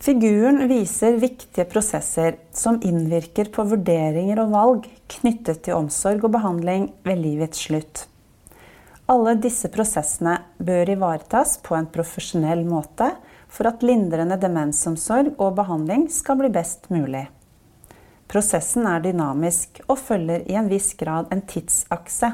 Figuren viser viktige prosesser som innvirker på vurderinger og valg knyttet til omsorg og behandling ved livets slutt. Alle disse prosessene bør ivaretas på en profesjonell måte for at lindrende demensomsorg og behandling skal bli best mulig. Prosessen er dynamisk og følger i en viss grad en tidsakse